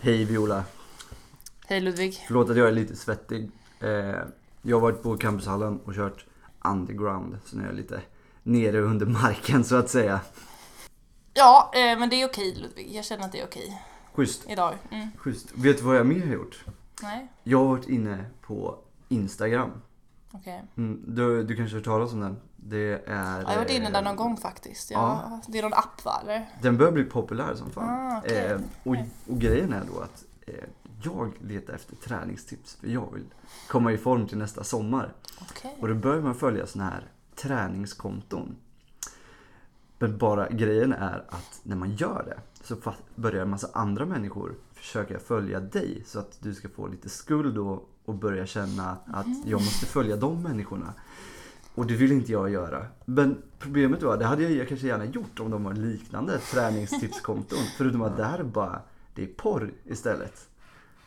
Hej Viola. Hej Ludvig. Förlåt att jag är lite svettig. Eh, jag har varit på campushallen och kört underground. Så nu är jag lite nere under marken så att säga. Ja, eh, men det är okej Ludvig. Jag känner att det är okej Schysst. idag. Mm. Schysst. Vet du vad jag mer har gjort? Nej, Jag har varit inne på Instagram. okej. Mm, du, du kanske har hört talas om den? Det är... Ja, jag har varit inne där eh, någon gång faktiskt. Jag, ja. Det är någon app va, eller? Den börjar bli populär som fan. Ah, okej. eh, och, och grejen är då att eh, jag letar efter träningstips. För jag vill komma i form till nästa sommar. Okej. Och då börjar man följa såna här träningskonton. Men bara grejen är att när man gör det så börjar en massa andra människor försöka följa dig så att du ska få lite skuld och, och börja känna att jag måste följa de människorna. Och det vill inte jag göra. Men problemet var, det hade jag kanske gärna gjort om de var liknande träningstipskonton. Förutom att det här är bara, det är porr istället.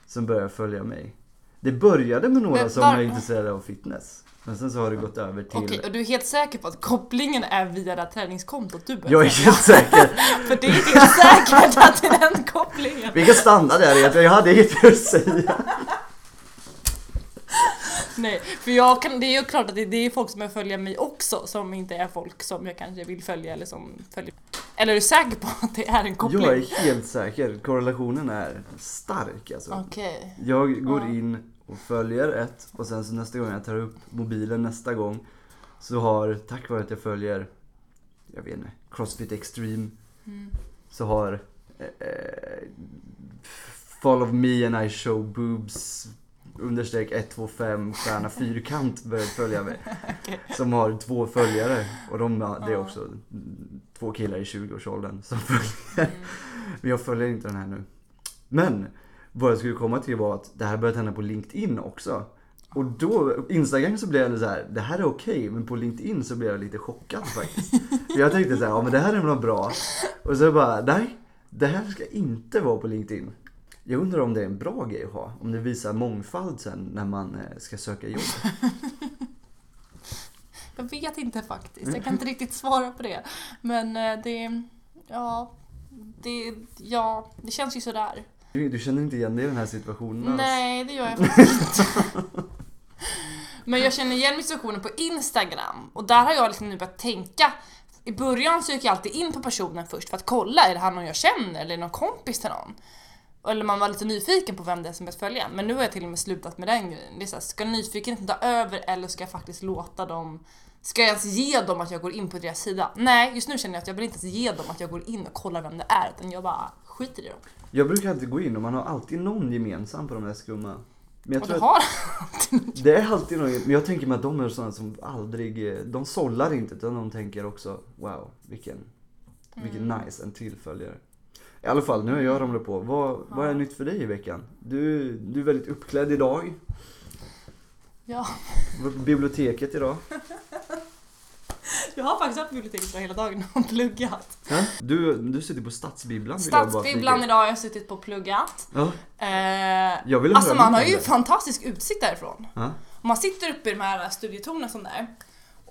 Som börjar följa mig. Det började med några Men som var- är intresserade av fitness. Men sen så har det gått över till... Okej, och du är helt säker på att kopplingen är via det här träningskontot du börjar Jag är helt säker. För det är inte säkert att det är den kopplingen. Vi kan stanna där i att jag hade inget att säga. Nej, för jag kan, det är ju klart att det, det är folk som följer mig också som inte är folk som jag kanske vill följa eller som följer. Eller är du säker på att det är en koppling? Jag är helt säker. Korrelationen är stark alltså. Okej. Jag går in och följer ett och sen så nästa gång jag tar upp mobilen nästa gång så har, tack vare att jag följer, jag vet inte, Crossfit Extreme Mm. så har eh, eh, Follow me and I show boobs understreck 125 stjärna fyrkant börjat följa mig. Okej. Som har två följare och de, det är också två killar i 20-årsåldern som följer. Mm. Men jag följer inte den här nu. Men vad jag skulle komma till var att det här börjat hända på LinkedIn också. Och då, Instagram så blev jag så här, det här är okej, men på LinkedIn så blev jag lite chockad faktiskt. Jag tänkte så här, ja men det här är nog bra. Och så bara, nej, det här ska inte vara på LinkedIn. Jag undrar om det är en bra grej att ha, om det visar mångfald sen när man eh, ska söka jobb. Jag vet inte faktiskt, jag kan inte riktigt svara på det. Men eh, det, ja, det, ja, det känns ju sådär. Du, du känner inte igen dig i den här situationen alls? Nej, det gör jag faktiskt inte. Men jag känner igen mig i situationen på Instagram och där har jag liksom nu börjat tänka i början söker jag alltid in på personen först för att kolla, är det han någon jag känner eller är det någon kompis till någon? Eller man var lite nyfiken på vem det är som jag följa. Men nu har jag till och med slutat med den grejen. Det är så här, ska nyfikenheten ta över eller ska jag faktiskt låta dem Ska jag ens ge dem att jag går in på deras sida? Nej, just nu känner jag att jag vill inte ens ge dem att jag går in och kollar vem det är utan jag bara skiter i dem. Jag brukar alltid gå in och man har alltid någon gemensam på de där skumma. Men jag Och tror du att har det är alltid någon, men jag tänker mig att de är sådana som aldrig, de sållar inte utan de tänker också wow, vilken, vilken Mm. nice, en tillföljare. I alla fall, nu har jag ramlat på. Vad, vad är nytt för dig i veckan? Du, du är väldigt uppklädd idag. Ja, Du var på biblioteket idag. jag har faktiskt varit på biblioteket hela dagen och pluggat. Ja? Du, du sitter på Stadsbibblan Stadsbibblan idag har jag suttit på och pluggat. Ja, Eh, jag vill alltså man har ju det. fantastisk utsikt därifrån. Ja. Man sitter uppe i de här studietornen som där.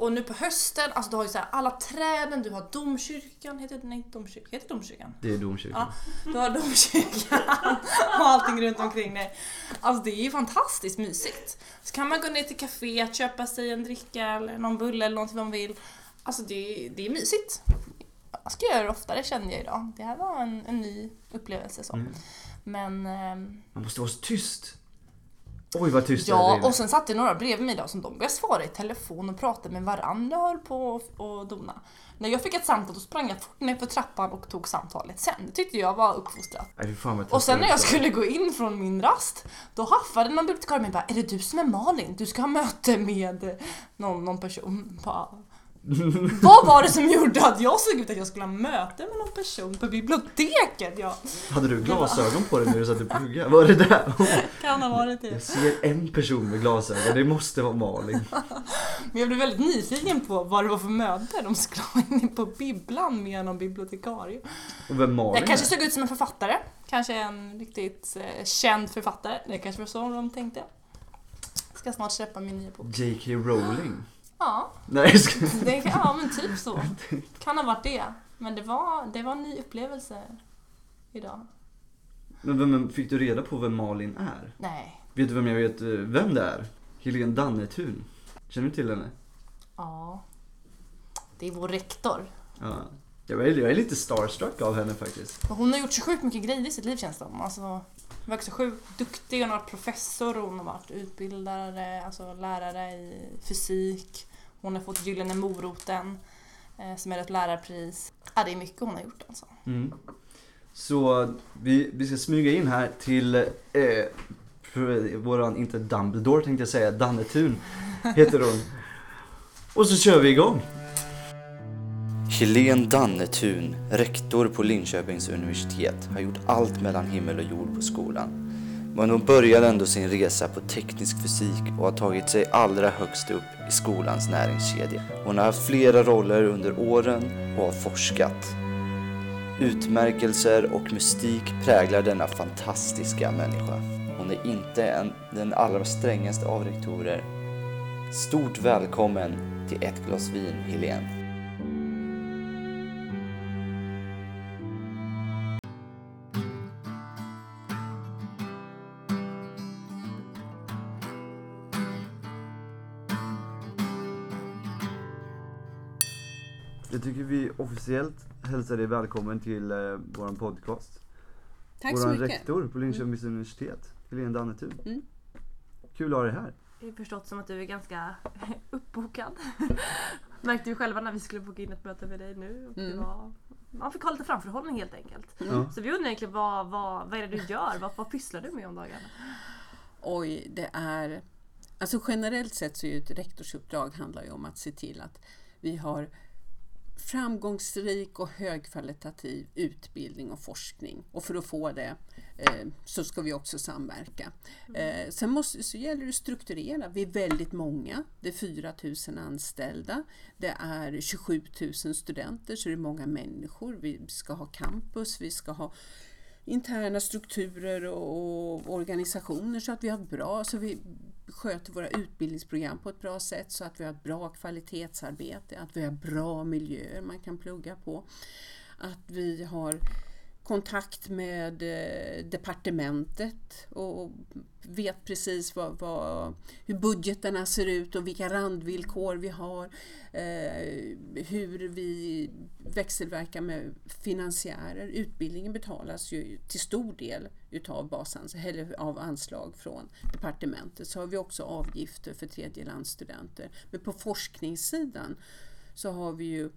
Och nu på hösten, alltså du har ju så här alla träden, du har domkyrkan, heter det, nej domkyrkan, heter det domkyrkan? Det är domkyrkan. Ja, du har domkyrkan och allting runt omkring dig. Alltså det är ju fantastiskt mysigt. Så kan man gå ner till kaféet, köpa sig en dricka eller någon bulle eller någonting man vill. Alltså det, det är mysigt. Jag ska göra det oftare kände jag idag. Det här var en, en ny upplevelse så. Mm. Men ehm, Man måste vara så tyst. Oj vad tyst det ja, inne. och sen satt det några bredvid mig idag som de började svara i telefon och prata med varandra och höll på och, dona. När jag fick ett samtal då sprang jag fort ner för trappan och tog samtalet sen. Det tyckte jag var uppfostrat. Och sen när jag skulle gå in från min rast, då haffade någon bibliotekarie mig bara Är det du som är Malin? Du ska ha möte med någon, någon person. Bara, Vad var det som gjorde att jag såg ut att jag skulle ha möte med någon person på biblioteket? Jag Hade du glasögon på dig när du satt och pluggade? Var det där? kan ha varit Jag det. ser en person med glasögon, det måste vara Malin. Men jag blev väldigt nyfiken på vad det var för möte de skulle ha inne på bibblan med någon bibliotekarie. Och vem Malin Jag kanske såg ut som en författare. Kanske en riktigt eh, känd författare. Det kanske var så de tänkte. Ska snart släppa min nya bok. J.K. Rowling? Ja, Nej, ska... det, ja men typ så. Kan ha varit det. Men det var, det var en ny upplevelse idag. Men vem, fick du reda på vem Malin är? Nej. Vet du vem jag vet eh, vem det är? Helene Dannetun. Känner du till henne? Ja. Det är vår rektor. Ja. Jag är, jag är lite starstruck av henne faktiskt. Hon har gjort så sjukt mycket grejer i sitt liv känns det som. Alltså, hon verkar så sjukt duktig. Hon har varit professor, hon har varit utbildare, alltså lärare i fysik. Hon har fått Gyllene moroten eh, som är ett lärarpris. Ja, det är mycket hon har gjort alltså. Mm. Så vi, vi ska smyga in här till eh, våran, inte Dumbledore tänkte jag säga, Dannetun heter hon. Och så kör vi igång. Helene Dannetun, rektor på Linköpings universitet, har gjort allt mellan himmel och jord på skolan. Men hon började ändå sin resa på teknisk fysik och har tagit sig allra högst upp i skolans näringskedja. Hon har haft flera roller under åren och har forskat. Utmärkelser och mystik präglar denna fantastiska människa. Hon är inte en, den allra strängaste av rektorer. Stort välkommen till ett glas vin, Helene. Jag tycker vi officiellt hälsar dig välkommen till eh, våran podcast. Tack så Våran mycket. rektor på Linköpings universitet, Helene Dannetun. Mm. Kul att ha dig här. Jag har förstått som att du är ganska uppbokad. Märkte ju själva när vi skulle boka in ett möte med dig nu. Och det Mm. var, man fick ha lite framförhållning helt enkelt. Ja. Så vi undrar egentligen vad, vad, vad är det du gör? Vad, vad pysslar du med om dagarna? Oj, det är... Alltså generellt sett så är ju ett rektorsuppdrag handlar ju om att se till att vi har framgångsrik och högkvalitativ utbildning och forskning. Och för att få det eh, så ska vi också samverka. Eh, sen måste, så gäller det att strukturera. Vi är väldigt många. Det är 4 000 anställda. Det är 27 000 studenter, så det är många människor. Vi ska ha campus, vi ska ha interna strukturer och och organisationer så att vi har bra, så vi sköter våra utbildningsprogram på ett bra sätt så att vi har ett bra kvalitetsarbete, att vi har bra miljöer man kan plugga på. Att vi har kontakt med eh, departementet och vet precis vad, vad, hur budgeterna ser ut och vilka randvillkor vi har. Eh, hur vi växelverkar med finansiärer. Utbildningen betalas ju till stor del utav basans, eller av anslag från departementet. Så har vi också avgifter för tredjelandsstudenter. Men på forskningssidan så har vi ju eh,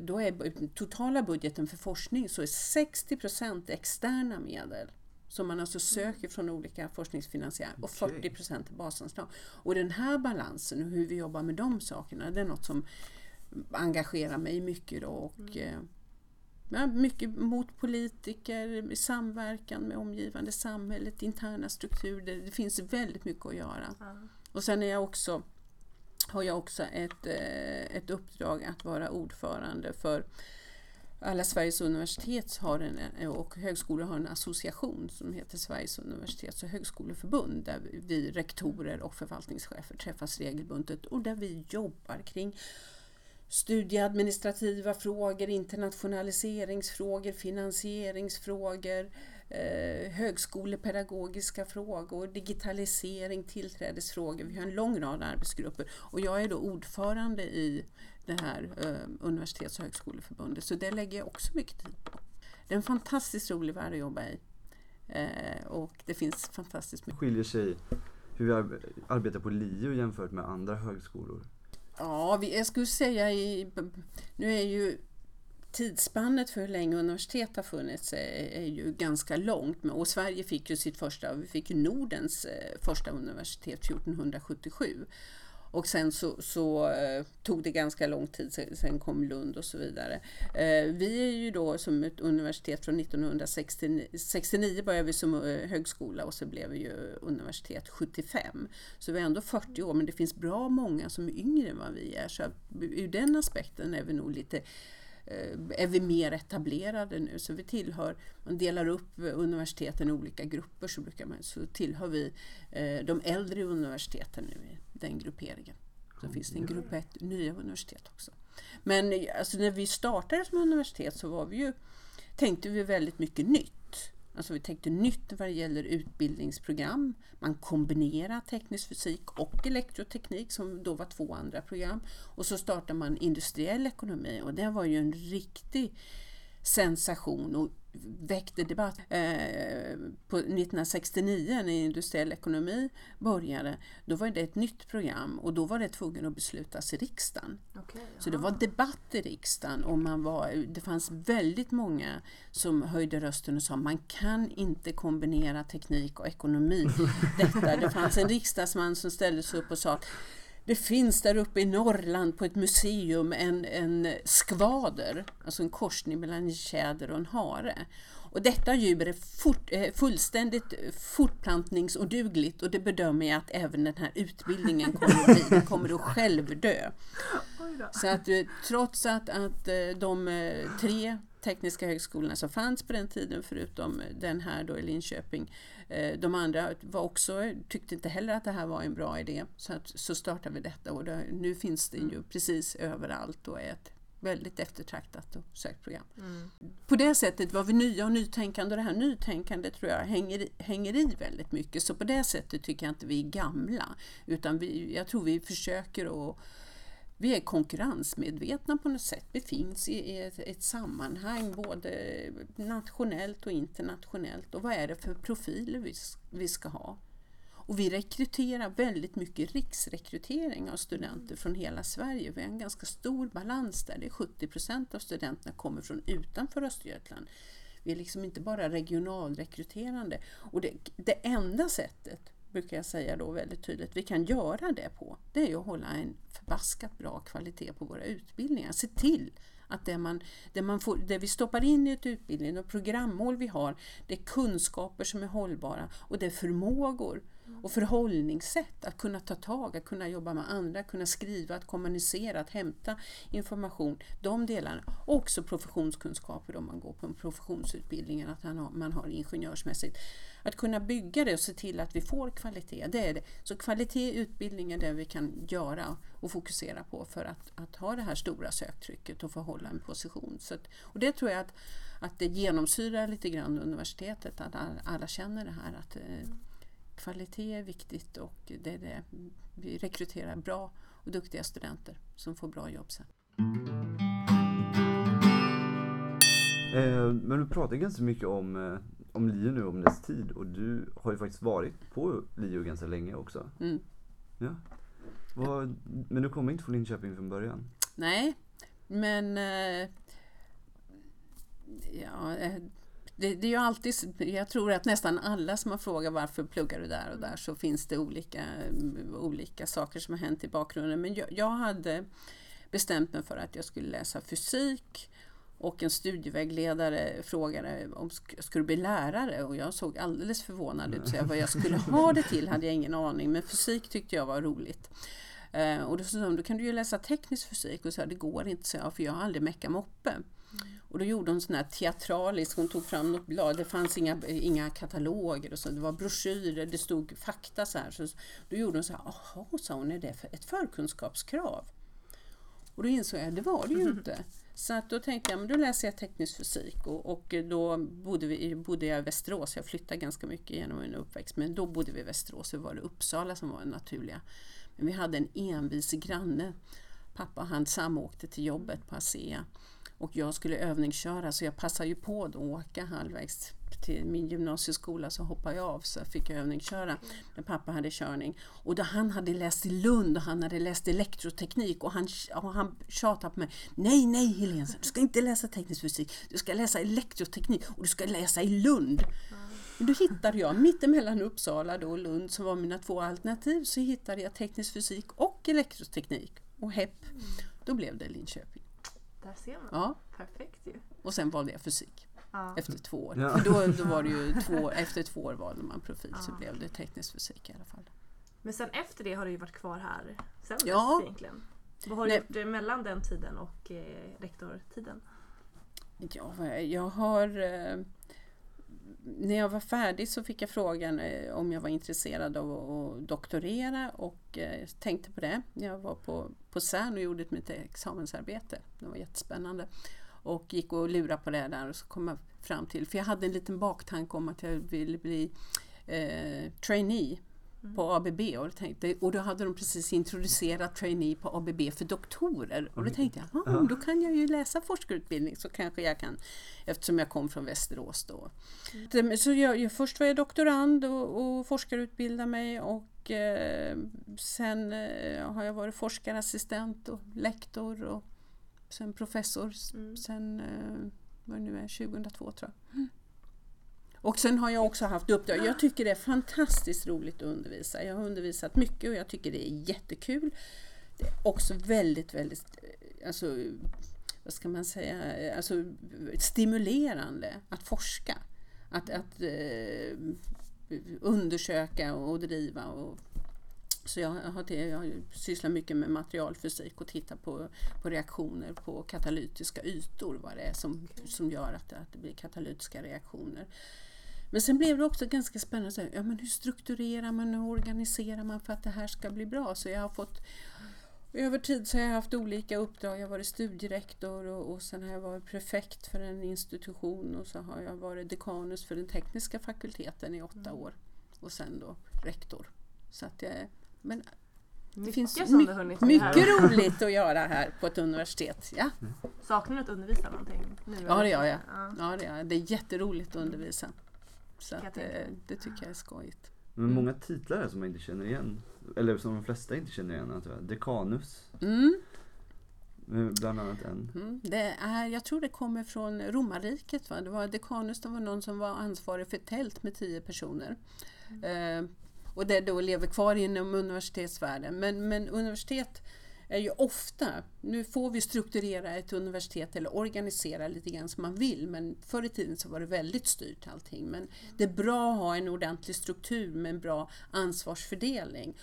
då är totala budgeten för forskning så är 60% externa medel som man alltså söker från olika forskningsfinansiärer och Okej. 40 procent är basanslag. Och den här balansen och hur vi jobbar med de sakerna, det är något som engagerar mig mycket då och eh, ja, mycket mot politiker, samverkan med omgivande samhället, interna strukturer. Det finns väldigt mycket att göra. Och sen är jag också, har jag också ett, eh, ett uppdrag att vara ordförande för alla Sveriges universitet har en, eh, och högskolor har en association som heter Sveriges universitets och högskoleförbund där vi rektorer och förvaltningschefer träffas regelbundet och där vi jobbar kring studieadministrativa frågor, internationaliseringsfrågor, finansieringsfrågor, eh, högskolepedagogiska frågor, digitalisering, tillträdesfrågor. Vi har en lång rad arbetsgrupper och jag är då ordförande i det här eh, universitets och högskoleförbundet så det lägger jag också mycket tid på. Det är en fantastiskt rolig värld att jobba i eh, och det finns fantastiskt mycket skiljer sig hur vi ar- arbetar på LiU jämfört med andra högskolor? Ja, vi, jag skulle säga i, nu är ju tidsspannet för hur länge universitet har funnits eh, är, ju ganska långt. Och Sverige fick ju sitt första, vi fick Nordens eh, första universitet 1477. Och sen så, så eh, tog det ganska lång tid, sen, kom Lund och så vidare. Vi är ju då som ett universitet från 1969, 69 började vi som högskola och så blev vi ju universitet 75. Så vi är ändå 40 år men det finns bra många som är yngre än vad vi är. Så ur den aspekten är vi nog lite Eh, är vi mer etablerade nu. Så vi tillhör, man delar upp universiteten i olika grupper så, brukar man, så tillhör vi eh, de äldre universiteten nu i den grupperingen. Så finns det en grupp ett nya universitet också. Men alltså, när vi startade som universitet så var vi ju, tänkte vi väldigt mycket nytt. Alltså vi tänkte nytt vad det gäller utbildningsprogram. Man kombinerar teknisk fysik och elektroteknik som då var två andra program. Och så startar man industriell ekonomi och det var ju en riktig sensation och väckte debatt. Eh, på 1969 när industriell ekonomi började, då var det ett nytt program och då var det tvungen att beslutas i riksdagen. Okej, Så det var debatt i riksdagen och man var, det fanns väldigt många som höjde rösten och sa man kan inte kombinera teknik och ekonomi. Detta. Det fanns en riksdagsman som ställde sig upp och sa det finns där uppe i Norrland på ett museum en, en skvader, alltså en korsning mellan en tjäder och en hare. Och detta djur är fort, eh, fullständigt fortplantningsodugligt och det bedömer jag att även den här utbildningen kommer att bli. Den kommer att självdö. Så att eh, trots att, att eh, de tre tekniska högskolorna som fanns på den tiden, förutom den här då i Linköping, eh, de andra var också, tyckte inte heller att det här var en bra idé. Så, att, så startade vi detta och det, nu finns det ju precis överallt och är ett väldigt eftertraktat och sökt program. Mm. På det sättet var vi nya och nytänkande och det här nytänkandet tror jag hänger i, hänger i väldigt mycket. Så på det sättet tycker jag inte vi är gamla utan vi, jag tror vi försöker att vi är konkurrensmedvetna på något sätt. Vi finns i ett, ett sammanhang både nationellt och internationellt. Och vad är det för profiler vi, vi ska ha? Och vi rekryterar väldigt mycket riksrekrytering av studenter från hela Sverige. Vi har en ganska stor balans där. Det är 70 procent av studenterna kommer från utanför Östergötland. Vi är liksom inte bara regionalrekryterande. Och det, det enda sättet, brukar jag säga då väldigt tydligt, vi kan göra det på, det är ju att hålla en förbaskat bra kvalitet på våra utbildningar. Se till att det, man, det, man får, det vi stoppar in i ett utbildning och programmål vi har, det är kunskaper som är hållbara och det är förmågor och förhållningssätt att kunna ta tag, att kunna jobba med andra, kunna skriva, att kommunicera, att hämta information. De delarna. Och också professionskunskaper om man går på en professionsutbildning, att man har, man har ingenjörsmässigt. Att kunna bygga det och se till att vi får kvalitet, det är det. Så kvalitet i utbildning är det vi kan göra och fokusera på för att, att ha det här stora söktrycket och få hålla en position. Så att, och det tror jag att, att det genomsyrar lite grann universitetet, att alla, känner det här att eh, kvalitet är viktigt och det är det. vi rekryterar bra och duktiga studenter som får bra jobb sen. Eh, men du pratar ganska mycket om, eh, om LiU nu, om dess tid. Och du har ju faktiskt varit på LiU ganska länge också. Mm. Ja. Vad, men du kommer inte från Linköping från början? Nej, men eh, ja, eh, det, det är ju alltid, jag tror att nästan alla som har frågat varför pluggar du där och där så finns det olika, mm, olika saker som har hänt i bakgrunden. Men jag, jag hade bestämt mig för att jag skulle läsa fysik och en studievägledare frågade om jag skulle bli lärare och jag såg alldeles förvånad ut. Så jag, vad jag skulle ha det till hade jag ingen aning men fysik tyckte jag var roligt. Eh, och då sa de, då kan du ju läsa teknisk fysik och så här, det går inte så jag, för jag har aldrig meckat moppe. Och då gjorde hon sån här teatralisk, hon tog fram något blad, det fanns inga, inga kataloger och så, det var broschyrer, det stod fakta så här. Så, då gjorde hon så här, jaha, sa hon, är det för ett förkunskapskrav? Och då insåg jag, det var det ju inte. Så att då tänkte jag, men då läser jag teknisk fysik och, och då bodde, vi, bodde jag i Västerås. Jag flyttade ganska mycket genom min uppväxt, men då bodde vi i Västerås. Så var det Uppsala som var det naturliga. Men vi hade en envis granne. Pappa han samåkte till jobbet på ASEA och jag skulle övningsköra så jag passade ju på att åka halvvägs till min gymnasieskola så hoppade jag av så fick jag övningsköra när pappa hade körning. Och då han hade läst i Lund och han hade läst elektroteknik och han, och han tjatade på mig. Nej, nej Helene, du ska inte läsa teknisk fysik. Du ska läsa elektroteknik och du ska läsa i Lund. Och då hittade jag, mittemellan Uppsala då och Lund som var mina två alternativ, så hittade jag teknisk fysik och elektroteknik. Och hepp, då blev det Linköping. Där ser man. Ja, Perfekt ju. och sen valde jag fysik Ja. efter två år. Ja. För då, då var det ju två, efter två år valde man profil så blev det teknisk fysik i alla fall. Men sen efter det har du ju varit kvar här sen Ja. dess egentligen. Vad har du Nej. gjort eh, mellan den tiden och eh, rektortiden? Ja, jag har... eh, när jag var färdig så fick jag frågan eh, om jag var intresserad av att doktorera och eh, tänkte på det. Jag var på, på CERN och gjorde mitt examensarbete. Det var jättespännande. Och gick och lurade på det där och så kom jag fram till, för jag hade en liten baktanke om att jag ville bli eh, trainee på ABB och, tänkte, och då hade de precis introducerat trainee på ABB för doktorer och då tänkte jag, ah, då kan jag ju läsa forskarutbildning så kanske jag kan eftersom jag kom från Västerås då. Det- Så jag, först var jag doktorand och, och forskarutbildade mig och eh, sen eh, har jag varit forskarassistent och lektor och sen professor Mm. sen eh, vad det nu är, 2002 tror jag. Mm. Och sen har jag också haft uppdrag. Jag tycker det är fantastiskt roligt att undervisa. Jag har undervisat mycket och jag tycker det är jättekul. Det är också väldigt, väldigt, eh, alltså, vad ska man säga, eh, alltså stimulerande att forska. Att, att eh, undersöka och driva. Och, så jag har, jag har sysslat mycket med materialfysik och tittat på, på reaktioner på katalytiska ytor, vad det är som, som gör att det, att det blir katalytiska reaktioner. Men sen blev det också ganska spännande, så här, ja, men hur strukturerar man och organiserar man för att det här ska bli bra? Så jag har fått över tid så har jag haft olika uppdrag. Jag har varit studierektor och, och sen har jag varit prefekt för en institution och så har jag varit dekanus för den tekniska fakulteten i åtta år och sen då rektor. Så att jag, men det Mycket finns my- mycket roligt att göra här på ett universitet. Ja, Saknar du att undervisa någonting? Nu, ja det gör jag. Ja. Ja, det, gör jag. det är jätteroligt att undervisa. Så att, det tycker jag är skojigt. Men många titlar som man inte känner igen. Eller som de flesta inte känner igen. Tror jag. Dekanus, Mm. eh, bland annat en. Mm, det är, jag tror det kommer från romarriket. Va? Det var dekanus, det var någon som var ansvarig för ett tält med tio personer. Eh, och det då lever kvar inom universitetsvärlden. Men, men universitet är ju ofta, nu får vi strukturera ett universitet eller organisera lite grann som man vill, men förr i tiden så var det väldigt styrt allting. Men det är bra att ha en ordentlig struktur med en bra ansvarsfördelning.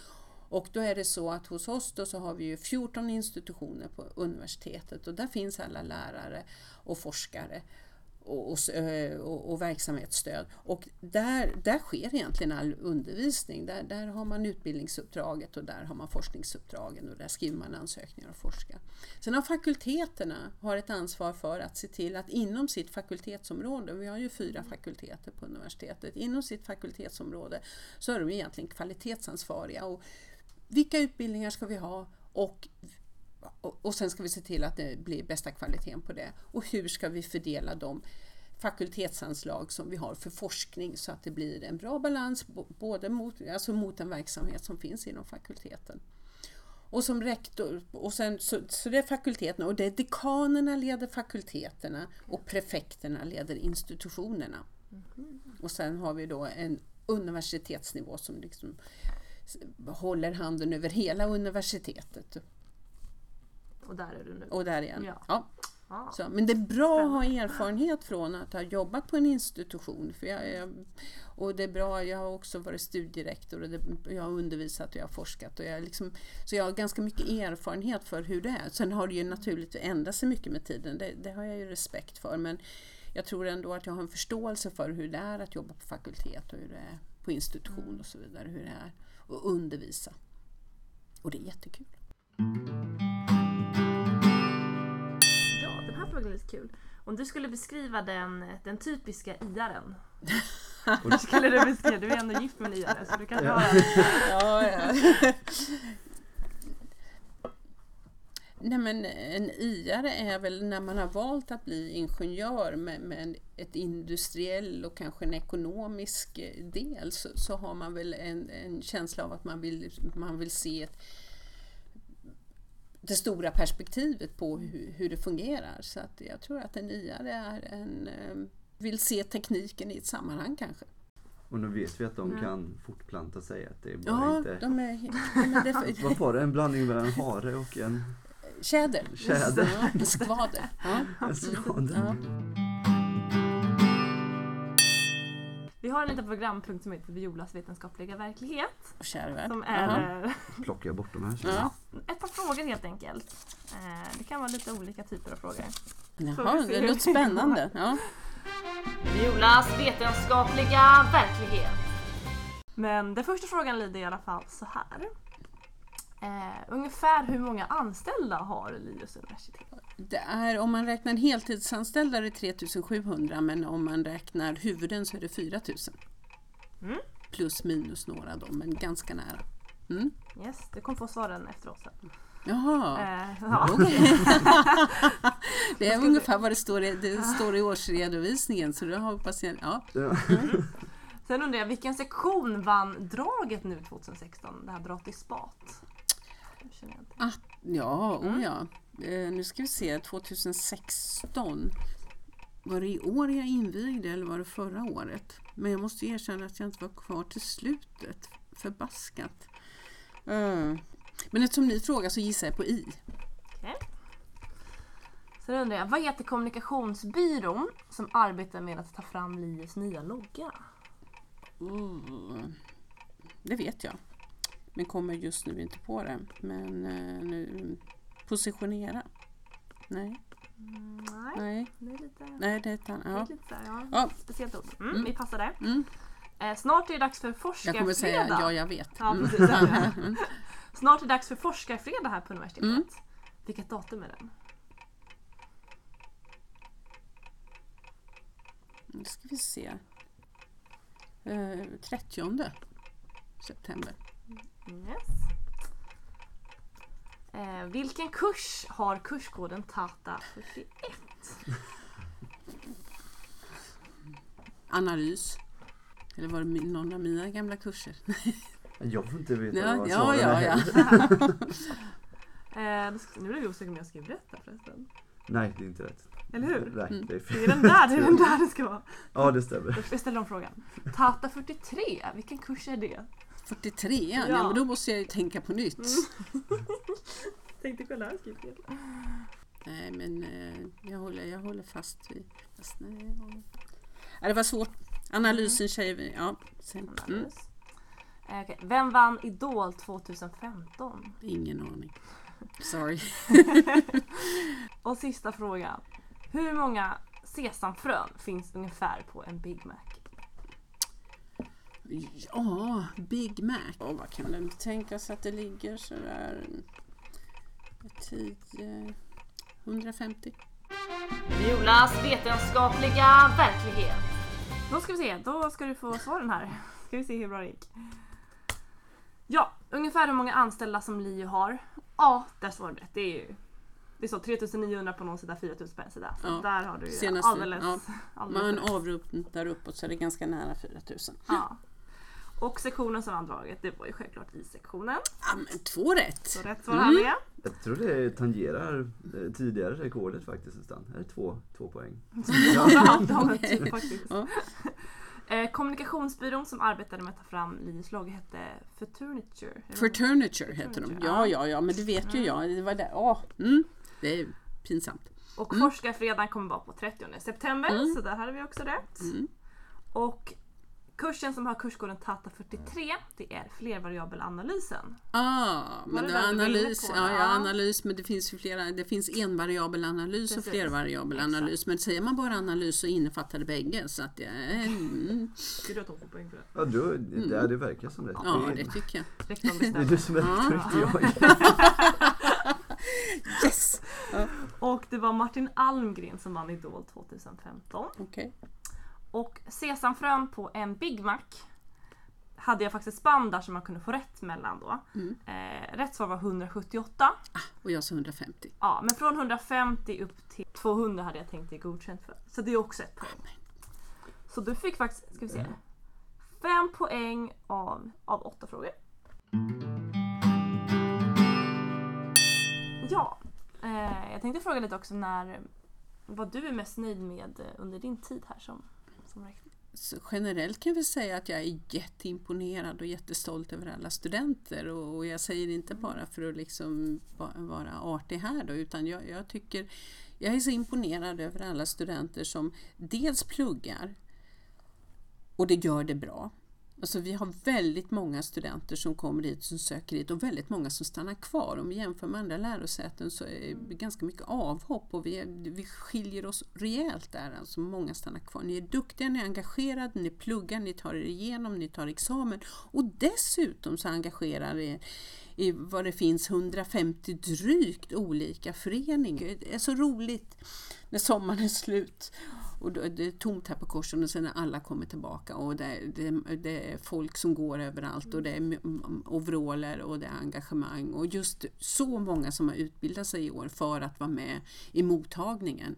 Och då är det så att hos oss då så har vi ju 14 institutioner på universitetet och där finns alla lärare och forskare och, eh, och, och verksamhetsstöd. Och där, där sker egentligen all undervisning. Där, där har man utbildningsuppdraget och där har man forskningsuppdragen och där skriver man ansökningar och forskar. Sen har fakulteterna har ett ansvar för att se till att inom sitt fakultetsområde, vi har ju fyra fakulteter på universitetet, inom sitt fakultetsområde så är de egentligen kvalitetsansvariga. Och vilka utbildningar ska vi ha och och, och sen ska vi se till att det blir bästa kvaliteten på det. Och hur ska vi fördela de fakultetsanslag som vi har för forskning så att det blir en bra balans både mot, alltså mot den verksamhet som finns inom fakulteten. Och som rektor, och sen, så, så det är fakulteterna och det är dekanerna leder fakulteterna och prefekterna leder institutionerna. Och sen har vi då en universitetsnivå som liksom håller handen över hela universitetet. Och där är du nu. Och där igen. Ja. Ja. Så, men det är bra att ha erfarenhet från att ha jobbat på en institution. För jag, jag, och det är bra, jag har också varit studierektor och det, jag har undervisat och jag har forskat. Och jag liksom, så jag har ganska mycket erfarenhet för hur det är. Sen har det ju naturligt ändrat sig mycket med tiden, det, det har jag ju respekt för. Men jag tror ändå att jag har en förståelse för hur det är att jobba på fakultet och hur det är på institution och så vidare. Hur det är att undervisa. Och det är jättekul. Här frågan är lite kul. Om du skulle beskriva den, den typiska iaren. Hur skulle du beskriva? Du är ändå gift med en iare så du kan Ja. Ja, ja. Nej men en iare är väl när man har valt att bli ingenjör med, med ett industriell och kanske en ekonomisk eh, del så, så har man väl en, en känsla av att man vill, man vill se ett, det stora perspektivet på hur, hur det fungerar. Så att jag tror att en iare är en, eh, vill se tekniken i ett sammanhang kanske. Och nu vet vi att de Mm. kan fortplanta sig. Att det är bara Ja, inte... de är, Vad var det? En blandning mellan en hare och en, Tjäder. Tjäder. Ja, en skvader. Ja. en skvader. Ja. Vi har en liten programpunkt som heter Violas vetenskapliga verklighet. Värld. Som är eh, Plockar jag bort de här. Ja. ett par frågor helt enkelt. Eh, Det kan vara lite olika typer av frågor. Jaha, det låter spännande. Ja. Violas vetenskapliga verklighet. Men den första frågan lyder i alla fall så här. Eh, ungefär hur många anställda har Linus universitet? Det är, om man räknar heltidsanställda är det 3700 men om man räknar huvuden så är det 4000. Mm. Plus minus några då, men ganska nära. Mm. Yes, du kommer få svaren efter oss sen. Jaha, Eh, ja. det är ungefär vad det står, i, det står i årsredovisningen så då hoppas jag... Ja. Ja. Sen undrar jag, vilken sektion vann draget nu 2016? Det här Dra till spat. Det ja, oh ja. Eh, nu ska vi se, 2016. Var det i år jag invigde eller var det förra året? Men jag måste erkänna att jag inte var kvar till slutet. Förbaskat. Eh, Men eftersom ni frågar så gissar jag på I. Sen undrar jag, vad heter kommunikationsbyrån som arbetar med att ta fram Lies nya logga? Oh, det vet jag. Men kommer just nu inte på det. Men eh, nu, positionera. Nej, Mm, nej, nej, det är lite, nej det är ett annat. det är Ja. lite ja. Ja. Speciellt ord. Mm, Mm. Vi passar där. Mm. Eh, snart är det dags för Jag forskarfredag. kommer säga ja, jag vet. Ja, Mm. precis. Mm. Snart är det dags för forskarfredag här på universitetet. Mm. Vilket datum är det? Nu ska vi se. Eh, 30 september. Yes. Eh, vilken kurs har kurskoden TATA41? Analys. Eller var det någon av mina gamla kurser? Jag får inte veta Ja, vad ja, ja, är ja. Eh, nu blev jag osäker om jag skrev rätt där förresten. Nej, det är inte rätt. Eller hur? Nej, Mm. det är Det är den där, det är den där det ska vara. Ja, det stämmer. Jag ställer om frågan. TATA43, vilken kurs är det? 43, ja. Ja. men då måste jag ju tänka på nytt. Tänkte kolla, har skrivit fel. Nej, men eh, jag, håller, jag håller fast vid... Fast, nej, ja. Ja, det var svårt. Analysen säger vi. Ja, sen, mm. Eh, okej. Vem vann Idol 2015? ingen aning. Sorry. Och sista frågan. Hur många sesamfrön finns ungefär på en Big Mac? Ja, Big Mac. Ja, vad kan det tänkas att det ligger sådär 10, 150? Violas vetenskapliga verklighet. Då ska vi se, då ska du få svaren här. Ska vi se hur bra det gick. Ja, ungefär hur många anställda som LiU har. Ja, där står det. Det är ju det står 3900 på någon sida, 4000 på en sida. Så Ja, där har du ju senaste, alldeles, ja. alldeles Man avrundar uppåt så är det ganska nära 4000. Ja. Och sektionen som vann draget, det var ju självklart i sektionen. Ja, men två rätt! Så rätt svar här med. Jag tror det tangerar eh, tidigare rekordet faktiskt nästan. Är det två, två poäng? Ja, det har man typ faktiskt. Ja. Eh, kommunikationsbyrån som arbetade med att ta fram Lius logga hette Futurniture. Furniture heter de. Ja, ja, ja, men det vet ju jag. Det var där. Ja, mm, det är pinsamt. Och Mm. forskarfredagen kommer vara på 30 september, Mm. så där hade vi också rätt. Mm. Och kursen som har kurskoden TATA43, det är flervariabelanalysen. Ah, men det det analys, på? ja, ja, analys, men det finns ju flera, det finns envariabelanalys och Precis. flervariabelanalys. Men säger man bara analys så innefattar det bägge. Så att det är, mm, Ska du ha poäng för det? Ja, du, det, det verkar som rätt. ja, det, det tycker jag. Det är du som är och inte jag. Yes! Och det var Martin Almgren som vann Idol 2015. Okej. Och sesamfrön på en Big Mac hade jag faktiskt ett spann där som man kunde få rätt mellan då. Mm. Eh, rätt svar var 178. Och jag sa 150. Ja, men från 150 upp till 200 hade jag tänkt ge godkänt för. Så det är också ett poäng. Så du fick faktiskt, ska vi se. Fem poäng av, av åtta frågor. Ja, eh, jag tänkte fråga lite också när vad du är mest nöjd med under din tid här som, som rektor. Så generellt kan vi säga att jag är jätteimponerad och jättestolt över alla studenter och jag säger inte bara för att liksom va- vara artig här då utan jag, jag tycker jag är så imponerad över alla studenter som dels pluggar och det gör det bra. Alltså vi har väldigt många studenter som kommer hit, som söker hit och väldigt många som stannar kvar. Om vi jämför med andra lärosäten så är det ganska mycket avhopp och vi, är, vi skiljer oss rejält där. Alltså många stannar kvar. Ni är duktiga, ni är engagerade, ni pluggar, ni tar er igenom, ni tar examen och dessutom så engagerar er i vad det finns 150 drygt olika föreningar. Det är så roligt när sommaren är slut och då är det tomt här på korsen och sen när alla kommer tillbaka och det är, det, det är folk som går överallt och det är overaller och det är engagemang och just så många som har utbildat sig i år för att vara med i mottagningen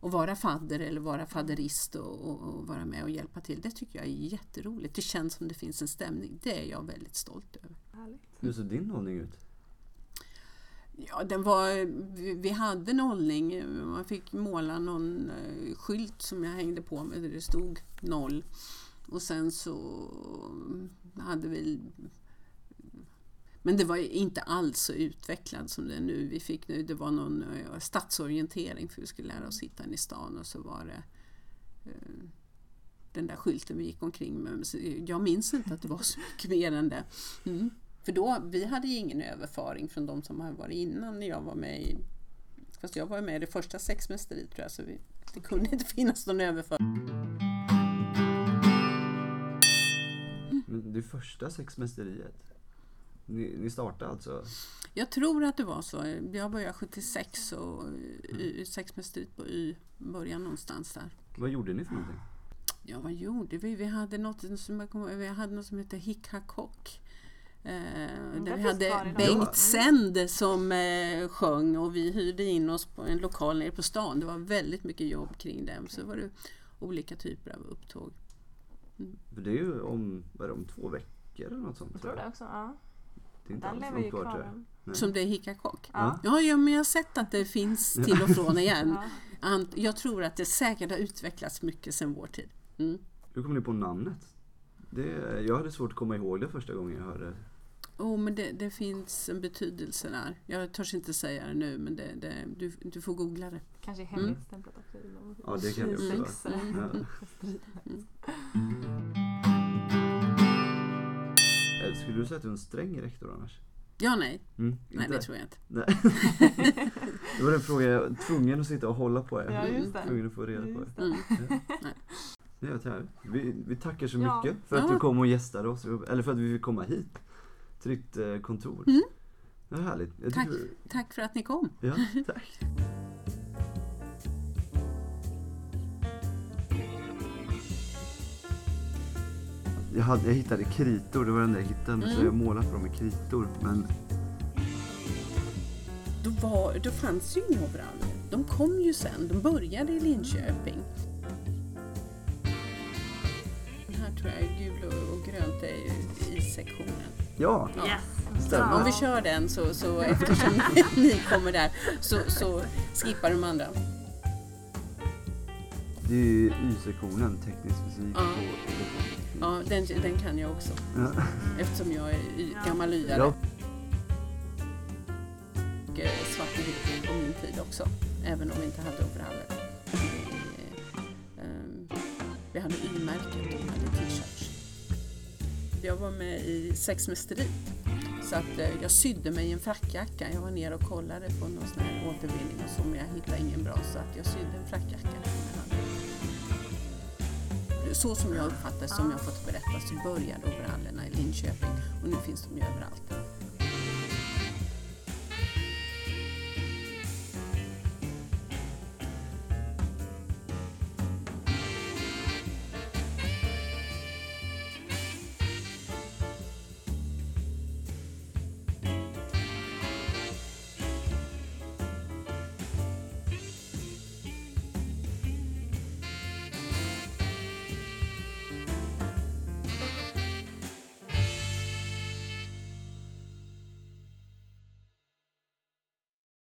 och vara fadder eller vara fadderist och, och, och, vara med och hjälpa till. Det tycker jag är jätteroligt. Det känns som det finns en stämning. Det är jag väldigt stolt över. Hur ser din hållning ut? Ja, den var, vi hade nollning. Man fick måla någon eh, skylt som jag hängde på med där det stod noll. Och sen så mm, hade vi... Men det var inte alls så utvecklat som det är nu. Vi fick nu, det var någon eh, stadsorientering för vi skulle lära oss hitta in i stan och så var det eh, den där skylten vi gick omkring med. Jag minns inte att det var så mycket mer än det. Mm. För då, vi hade ju ingen överföring från de som hade varit innan när jag var med i Fast jag var med i det första sexmästeriet tror jag, så vi, det kunde inte finnas någon överföring. Det första sexmästeriet? Ni, ni startade alltså? Jag tror att det var så. Jag började 76 och mm. sexmästeriet på Y började någonstans där. Vad gjorde ni för någonting? Ja, vad gjorde vi? Vi hade något som, vi hade något som hette Hickhakock. Eh, där vi hade Bengt Sänd som eh, sjöng och vi hyrde in oss på en lokal nere på stan. Det var väldigt mycket jobb kring det. Så var det olika typer av upptåg. Mm. För det är ju om, är det, om två veckor eller något sånt. Jag tror det också, ja. Det är inte Den lever ju kvar, Som det är Hickakock? Ja. ja. Ja, men jag har sett att det finns till och från igen. ja. Jag tror att det säkert har utvecklats mycket sedan vår tid. Mm. Hur kom ni på namnet? Det, jag hade svårt att komma ihåg det första gången jag hörde Oh, men det, det, finns en betydelse där. Jag törs inte säga det nu men det, det, du, du får googla det. Kanske hemligstämplat mm. också. Ja det kan det också vara. Mm. Ja. Skulle du säga att du är en sträng rektor annars? Ja, nej. Mm, nej, det tror jag inte. Nej. det var den frågan jag var tvungen att sitta och hålla på. Ja, just det. Tvungen att få reda på det. Mm. Ja. Nej. Vi, vi tackar så mycket för att du kom och gästade oss, eller för att vi fick komma hit till ditt eh, kontor. Mm. Det var härligt. Jag tack, tack för att ni kom. Ja, tack. Jag, hade, jag hittade kritor, det var den där jag hittade, mm. så jag målat på dem med kritor. Men... Då, var, då fanns ju inga overaller. De kom ju sen, de började i Linköping. Den här tror jag är gul och, och grönt är i sektionen. Ja, yes. stämmer. Om vi kör den så, så eftersom ni kommer där så, så skippar de andra. Det är ju Y-sektionen, teknisk fysik ja. Ja, den, den kan jag också. Ja. Eftersom jag är y, gammal yare. Ja. Och eh, svart och vitt på min tid också. Även om vi inte hade overaller. Vi, um, vi hade Y-märket och hade t-shirts. Jag var med i sexmästeriet. Så att eh, jag sydde mig en frackjacka. Jag var nere och kollade på någon sån här återvinning och så, men jag hittade ingen bra så att jag sydde en frackjacka. Så som jag uppfattar som jag fått berätta så började overallerna i Linköping och nu finns de ju överallt.